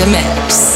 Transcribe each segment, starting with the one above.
in mix.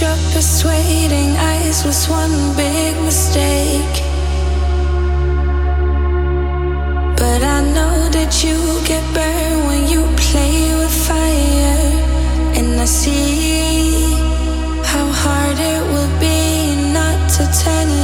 your persuading eyes was one big mistake. But I know that you get burned when you play with fire, and I see how hard it will be not to turn.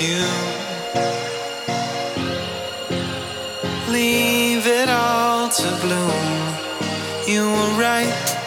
You. Leave it all to bloom. You were right.